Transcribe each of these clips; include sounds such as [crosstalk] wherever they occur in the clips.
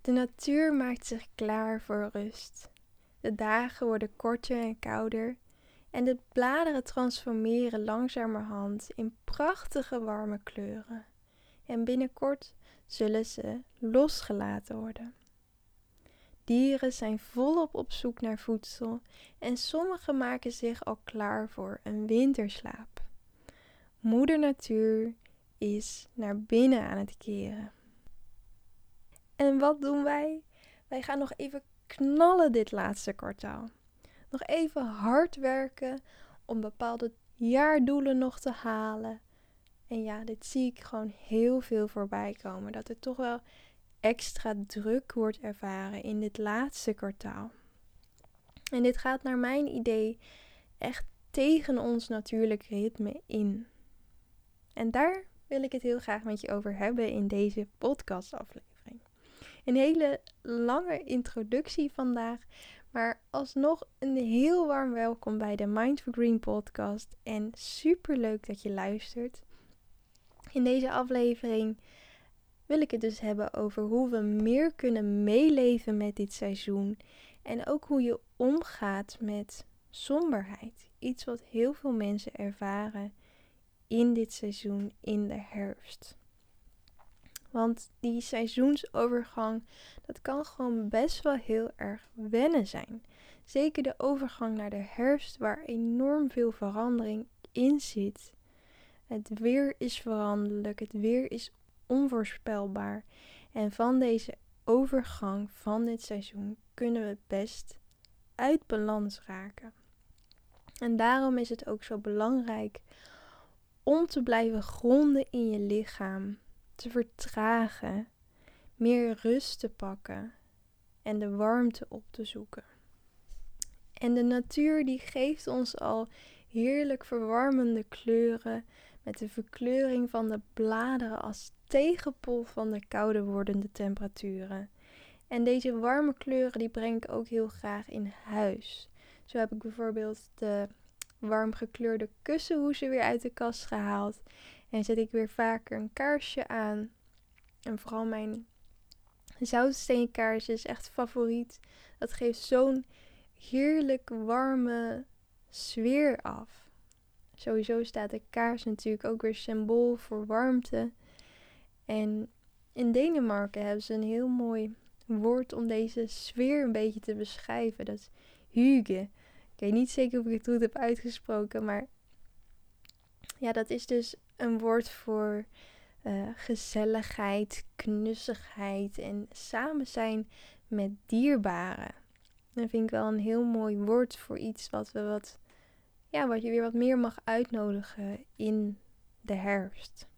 De natuur maakt zich klaar voor rust. De dagen worden korter en kouder en de bladeren transformeren langzamerhand in prachtige warme kleuren. En binnenkort zullen ze losgelaten worden. Dieren zijn volop op zoek naar voedsel en sommigen maken zich al klaar voor een winterslaap. Moeder Natuur is naar binnen aan het keren. En wat doen wij? Wij gaan nog even knallen dit laatste kwartaal. Nog even hard werken om bepaalde jaardoelen nog te halen. En ja, dit zie ik gewoon heel veel voorbij komen. Dat er toch wel extra druk wordt ervaren in dit laatste kwartaal. En dit gaat naar mijn idee echt tegen ons natuurlijke ritme in. En daar wil ik het heel graag met je over hebben in deze podcastaflevering. Een hele lange introductie vandaag, maar alsnog een heel warm welkom bij de Mind for Green podcast en super leuk dat je luistert. In deze aflevering wil ik het dus hebben over hoe we meer kunnen meeleven met dit seizoen en ook hoe je omgaat met somberheid. Iets wat heel veel mensen ervaren in dit seizoen in de herfst. Want die seizoensovergang, dat kan gewoon best wel heel erg wennen zijn. Zeker de overgang naar de herfst, waar enorm veel verandering in zit. Het weer is veranderlijk, het weer is onvoorspelbaar. En van deze overgang van dit seizoen kunnen we best uit balans raken. En daarom is het ook zo belangrijk om te blijven gronden in je lichaam, te vertragen, meer rust te pakken en de warmte op te zoeken. En de natuur die geeft ons al heerlijk verwarmende kleuren met de verkleuring van de bladeren als tegenpol van de koude wordende temperaturen. En deze warme kleuren die breng ik ook heel graag in huis. Zo heb ik bijvoorbeeld de warm gekleurde kussenhoezen weer uit de kast gehaald. En zet ik weer vaker een kaarsje aan. En vooral mijn zoutsteenkaarsje is echt favoriet. Dat geeft zo'n heerlijk warme sfeer af. Sowieso staat de kaars natuurlijk ook weer symbool voor warmte. En in Denemarken hebben ze een heel mooi woord om deze sfeer een beetje te beschrijven. Dat is hygge. Ik weet niet zeker of ik het goed heb uitgesproken, maar ja, dat is dus een woord voor uh, gezelligheid, knussigheid en samen zijn met dierbaren. Dat vind ik wel een heel mooi woord voor iets wat we wat, ja, wat je weer wat meer mag uitnodigen in de herfst.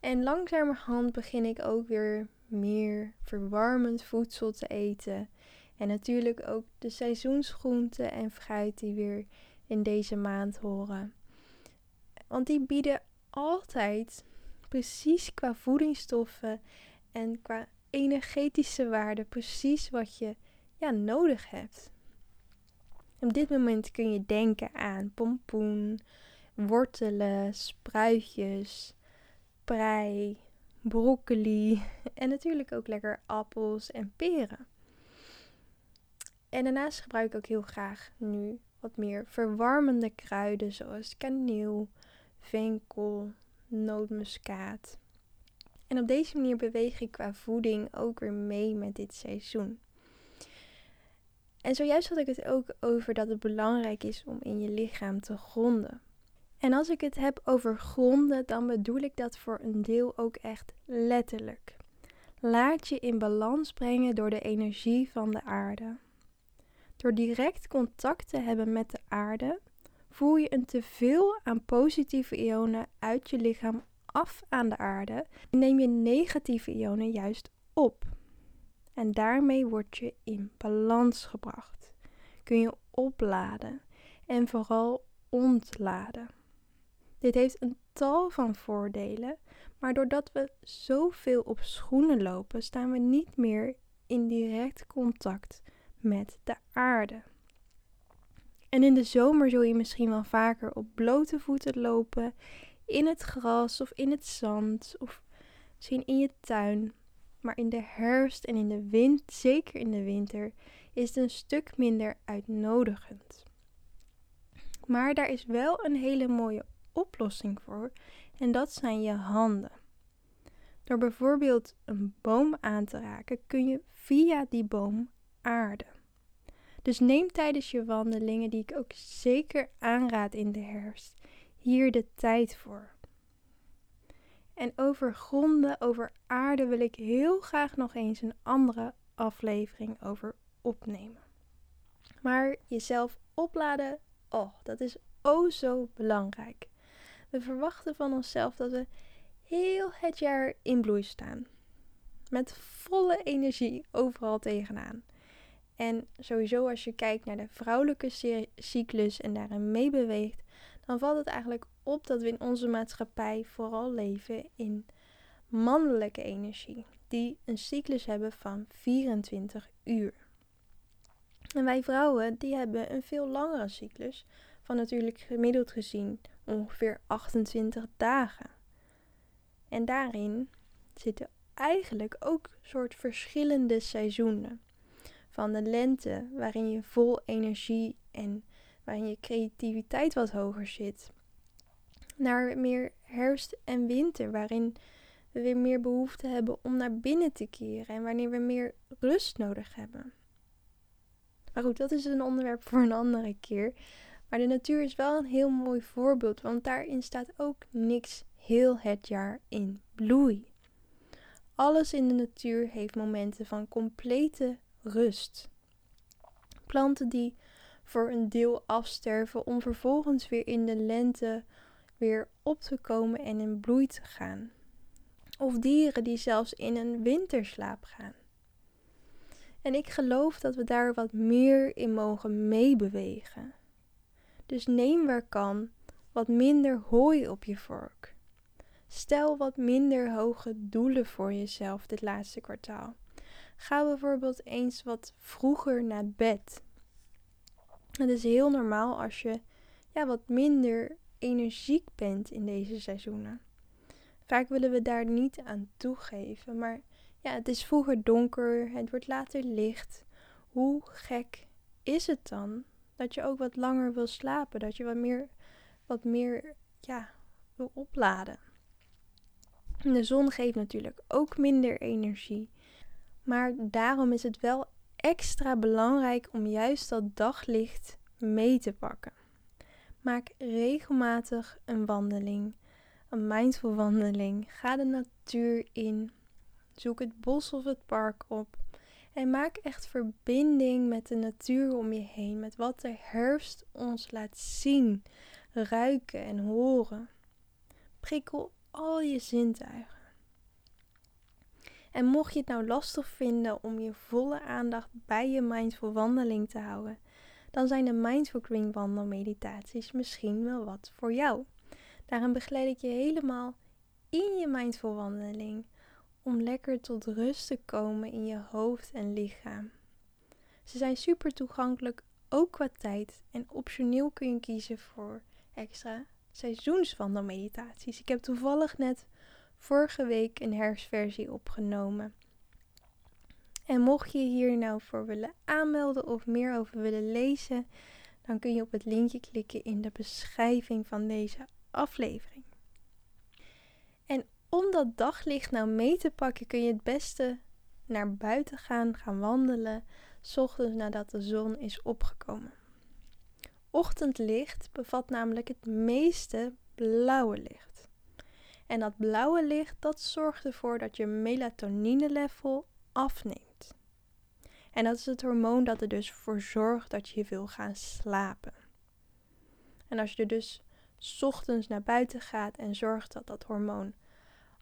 En langzamerhand begin ik ook weer meer verwarmend voedsel te eten. En natuurlijk ook de seizoensgroenten en fruit die weer in deze maand horen. Want die bieden altijd precies qua voedingsstoffen en qua energetische waarde precies wat je ja, nodig hebt. Op dit moment kun je denken aan pompoen, wortelen, spruitjes, prei, broccoli [laughs] en natuurlijk ook lekker appels en peren. En daarnaast gebruik ik ook heel graag nu wat meer verwarmende kruiden zoals kaneel, venkel, nootmuskaat. En op deze manier beweeg ik qua voeding ook weer mee met dit seizoen. En zojuist had ik het ook over dat het belangrijk is om in je lichaam te gronden. En als ik het heb over gronden, dan bedoel ik dat voor een deel ook echt letterlijk. Laat je in balans brengen door de energie van de aarde. Door direct contact te hebben met de aarde, voel je een teveel aan positieve ionen uit je lichaam af aan de aarde neem je negatieve ionen juist op. En daarmee word je in balans gebracht. Kun je opladen en vooral ontladen. Dit heeft een tal van voordelen, maar doordat we zoveel op schoenen lopen, staan we niet meer in direct contact met de aarde. En in de zomer zul je misschien wel vaker op blote voeten lopen, in het gras of in het zand of misschien in je tuin. maar in de herfst en in de wind, zeker in de winter, is het een stuk minder uitnodigend. Maar daar is wel een hele mooie oplossing voor en dat zijn je handen. Door bijvoorbeeld een boom aan te raken kun je via die boom aarden. Dus neem tijdens je wandelingen, die ik ook zeker aanraad in de herfst, hier de tijd voor. En over gronden, over aarde wil ik heel graag nog eens een andere aflevering over opnemen. Maar jezelf opladen, oh, dat is oh zo belangrijk. We verwachten van onszelf dat we heel het jaar in bloei staan. Met volle energie overal tegenaan. En sowieso als je kijkt naar de vrouwelijke cyclus en daarin meebeweegt, dan valt het eigenlijk op dat we in onze maatschappij vooral leven in mannelijke energie, die een cyclus hebben van 24 uur. En wij vrouwen, die hebben een veel langere cyclus, van natuurlijk gemiddeld gezien ongeveer 28 dagen. En daarin zitten eigenlijk ook soort verschillende seizoenen. Van de lente, waarin je vol energie en waarin je creativiteit wat hoger zit, naar meer herfst en winter, waarin we weer meer behoefte hebben om naar binnen te keren en wanneer we meer rust nodig hebben. Maar goed, dat is een onderwerp voor een andere keer. Maar de natuur is wel een heel mooi voorbeeld, want daarin staat ook niks heel het jaar in bloei. Alles in de natuur heeft momenten van complete rust. Planten die voor een deel afsterven om vervolgens weer in de lente weer op te komen en in bloei te gaan. Of dieren die zelfs in een winterslaap gaan. En ik geloof dat we daar wat meer in mogen meebewegen. Dus neem waar kan wat minder hooi op je vork. Stel wat minder hoge doelen voor jezelf dit laatste kwartaal. Ga bijvoorbeeld eens wat vroeger naar bed. Het is heel normaal als je ja, wat minder energiek bent in deze seizoenen. Vaak willen we daar niet aan toegeven, maar ja, het is vroeger donker, het wordt later licht. Hoe gek is het dan dat je ook wat langer wil slapen, dat je wat meer, wat meer ja, wil opladen? De zon geeft natuurlijk ook minder energie, maar daarom is het wel extra belangrijk om juist dat daglicht mee te pakken. Maak regelmatig een wandeling, een mindful wandeling. Ga de natuur in. Zoek het bos of het park op. En maak echt verbinding met de natuur om je heen, met wat de herfst ons laat zien, ruiken en horen. Prikkel al je zintuigen. En mocht je het nou lastig vinden om je volle aandacht bij je mindful wandeling te houden, dan zijn de Mindful Green wandelmeditaties misschien wel wat voor jou. Daarin begeleid ik je helemaal in je mindful wandeling om lekker tot rust te komen in je hoofd en lichaam. Ze zijn super toegankelijk, ook qua tijd. En optioneel kun je kiezen voor extra seizoenswandelmeditaties. Ik heb toevallig net vorige week een herfstversie opgenomen. En mocht je hier nou voor willen aanmelden of meer over willen lezen, dan kun je op het linkje klikken in de beschrijving van deze aflevering. En om dat daglicht nou mee te pakken, kun je het beste naar buiten gaan, gaan wandelen, s ochtends nadat de zon is opgekomen. Ochtendlicht bevat namelijk het meeste blauwe licht. En dat blauwe licht dat zorgt ervoor dat je melatonine level afneemt. En dat is het hormoon dat er dus voor zorgt dat je wil gaan slapen. En als je dus ochtends naar buiten gaat en zorgt dat dat hormoon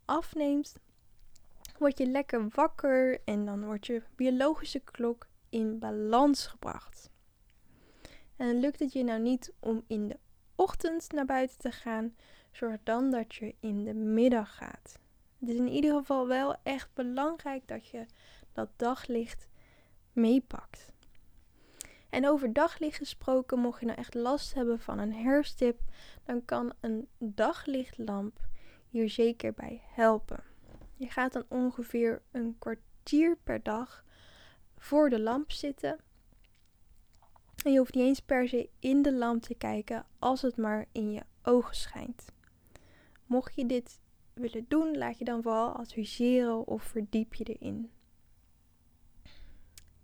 afneemt, word je lekker wakker en dan wordt je biologische klok in balans gebracht. En lukt het je nou niet om in de ochtend naar buiten te gaan, zorg dan dat je in de middag gaat. Het is in ieder geval wel echt belangrijk dat je dat daglicht meepakt. En over daglicht gesproken, mocht je nou echt last hebben van een herfsttip, dan kan een daglichtlamp hier zeker bij helpen. Je gaat dan ongeveer een kwartier per dag voor de lamp zitten. En je hoeft niet eens per se in de lamp te kijken als het maar in je ogen schijnt. Mocht je dit willen doen, laat je dan vooral adviseren of verdiep je erin.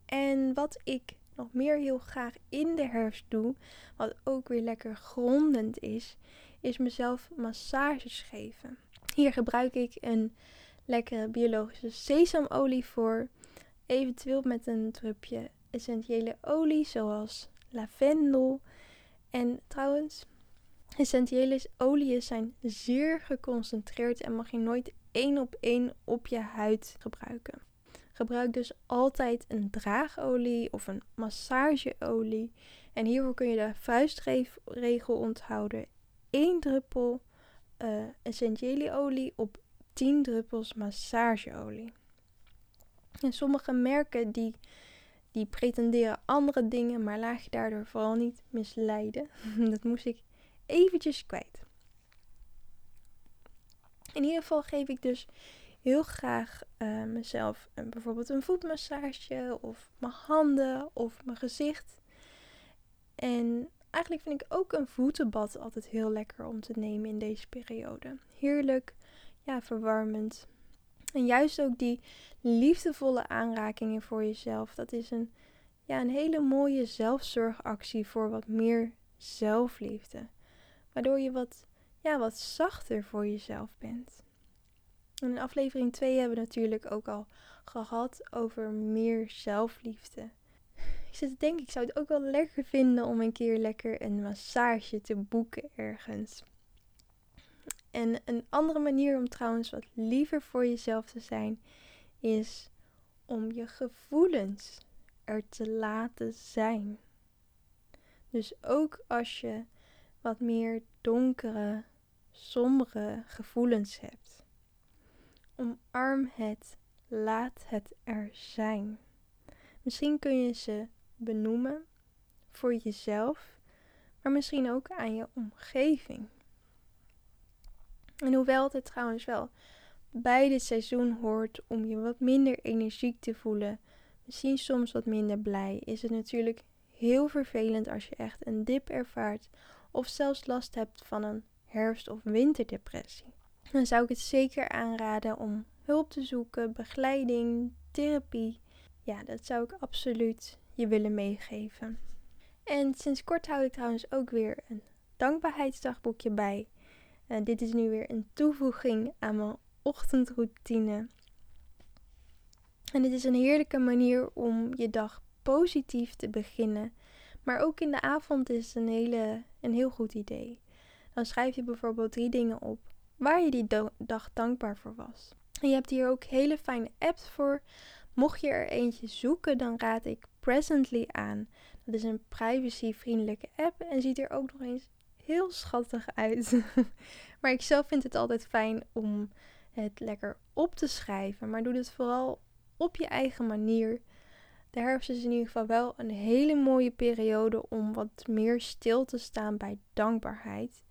En wat ik nog meer heel graag in de herfst doe, wat ook weer lekker grondend is, is mezelf massages geven. Hier gebruik ik een lekkere biologische sesamolie voor, eventueel met een drupje essentiële olie zoals lavendel. En trouwens, essentiële oliën zijn zeer geconcentreerd en mag je nooit één op één op je huid gebruiken. Gebruik dus altijd een draagolie of een massageolie. En hiervoor kun je de vuistregel onthouden. 1 druppel uh, essentiële olie op 10 druppels massageolie. En sommige merken die, die pretenderen andere dingen, maar laat je daardoor vooral niet misleiden. [laughs] Dat moest ik eventjes kwijt. In ieder geval geef ik dus heel graag uh, mezelf een, bijvoorbeeld een voetmassage of mijn handen of mijn gezicht. En eigenlijk vind ik ook een voetenbad altijd heel lekker om te nemen in deze periode. Heerlijk, ja, verwarmend. En juist ook die liefdevolle aanrakingen voor jezelf. Dat is een, ja, een hele mooie zelfzorgactie voor wat meer zelfliefde. Waardoor je wat, ja, wat zachter voor jezelf bent. En in aflevering 2 hebben we natuurlijk ook al gehad over meer zelfliefde. Ik zit te denken, ik zou het ook wel lekker vinden om een keer lekker een massage te boeken ergens. En een andere manier om trouwens wat liever voor jezelf te zijn, is om je gevoelens er te laten zijn. Dus ook als je wat meer donkere, sombere gevoelens hebt Omarm het. Laat het er zijn. Misschien kun je ze benoemen voor jezelf, maar misschien ook aan je omgeving. En hoewel het trouwens wel bij dit seizoen hoort om je wat minder energiek te voelen, misschien soms wat minder blij, is het natuurlijk heel vervelend als je echt een dip ervaart of zelfs last hebt van een herfst- of winterdepressie dan zou ik het zeker aanraden om hulp te zoeken, begeleiding, therapie. Ja, dat zou ik absoluut je willen meegeven. En sinds kort houd ik trouwens ook weer een dankbaarheidsdagboekje bij. Dit is nu weer een toevoeging aan mijn ochtendroutine. En dit is een heerlijke manier om je dag positief te beginnen. Maar ook in de avond is een, hele, een heel goed idee. Dan schrijf je bijvoorbeeld drie dingen op waar je die dag dankbaar voor was. Je hebt hier ook hele fijne apps voor. Mocht je er eentje zoeken, dan raad ik Presently aan. Dat is een privacyvriendelijke app en ziet er ook nog eens heel schattig uit. [laughs] maar ik zelf vind het altijd fijn om het lekker op te schrijven. Maar doe het vooral op je eigen manier. De herfst is in ieder geval wel een hele mooie periode om wat meer stil te staan bij dankbaarheid.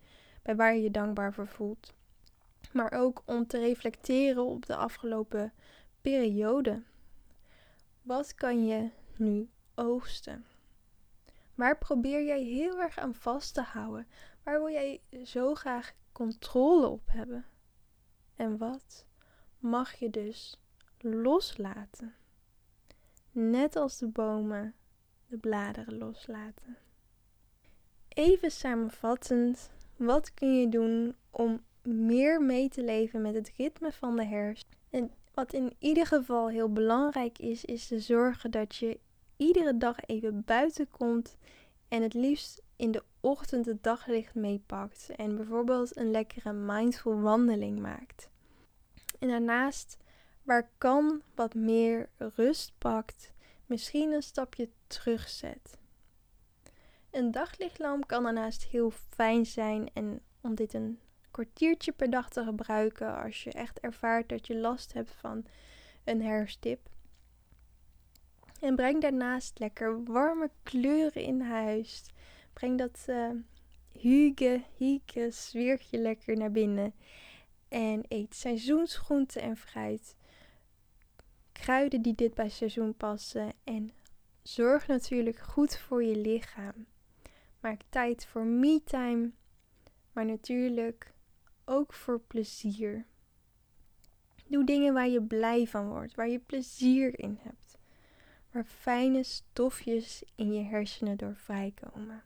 Bij waar je je dankbaar voor voelt maar ook om te reflecteren op de afgelopen periode. Wat kan je nu oogsten? Waar probeer jij heel erg aan vast te houden? Waar wil jij zo graag controle op hebben? En wat mag je dus loslaten? Net als de bomen de bladeren loslaten. Even samenvattend, wat kun je doen om meer mee te leven met het ritme van de herfst. En wat in ieder geval heel belangrijk is, is te zorgen dat je iedere dag even buiten komt en het liefst in de ochtend het daglicht meepakt en bijvoorbeeld een lekkere mindful wandeling maakt. En daarnaast, waar kan, wat meer rust pakt, misschien een stapje terugzet. Een daglichtlamp kan daarnaast heel fijn zijn en om dit een kwartiertje per dag te gebruiken als je echt ervaart dat je last hebt van een herfstdip. En breng daarnaast lekker warme kleuren in huis. Breng dat uh, huge, hieke sfeertje lekker naar binnen. En eet seizoensgroenten en fruit. Kruiden die dit bij seizoen passen. En zorg natuurlijk goed voor je lichaam. Maak tijd voor me-time. Maar natuurlijk ook voor plezier. Doe dingen waar je blij van wordt, waar je plezier in hebt. Waar fijne stofjes in je hersenen door vrijkomen.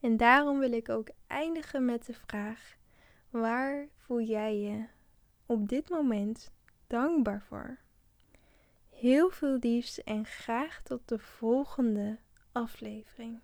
En daarom wil ik ook eindigen met de vraag: waar voel jij je op dit moment dankbaar voor? Heel veel liefs en graag tot de volgende aflevering.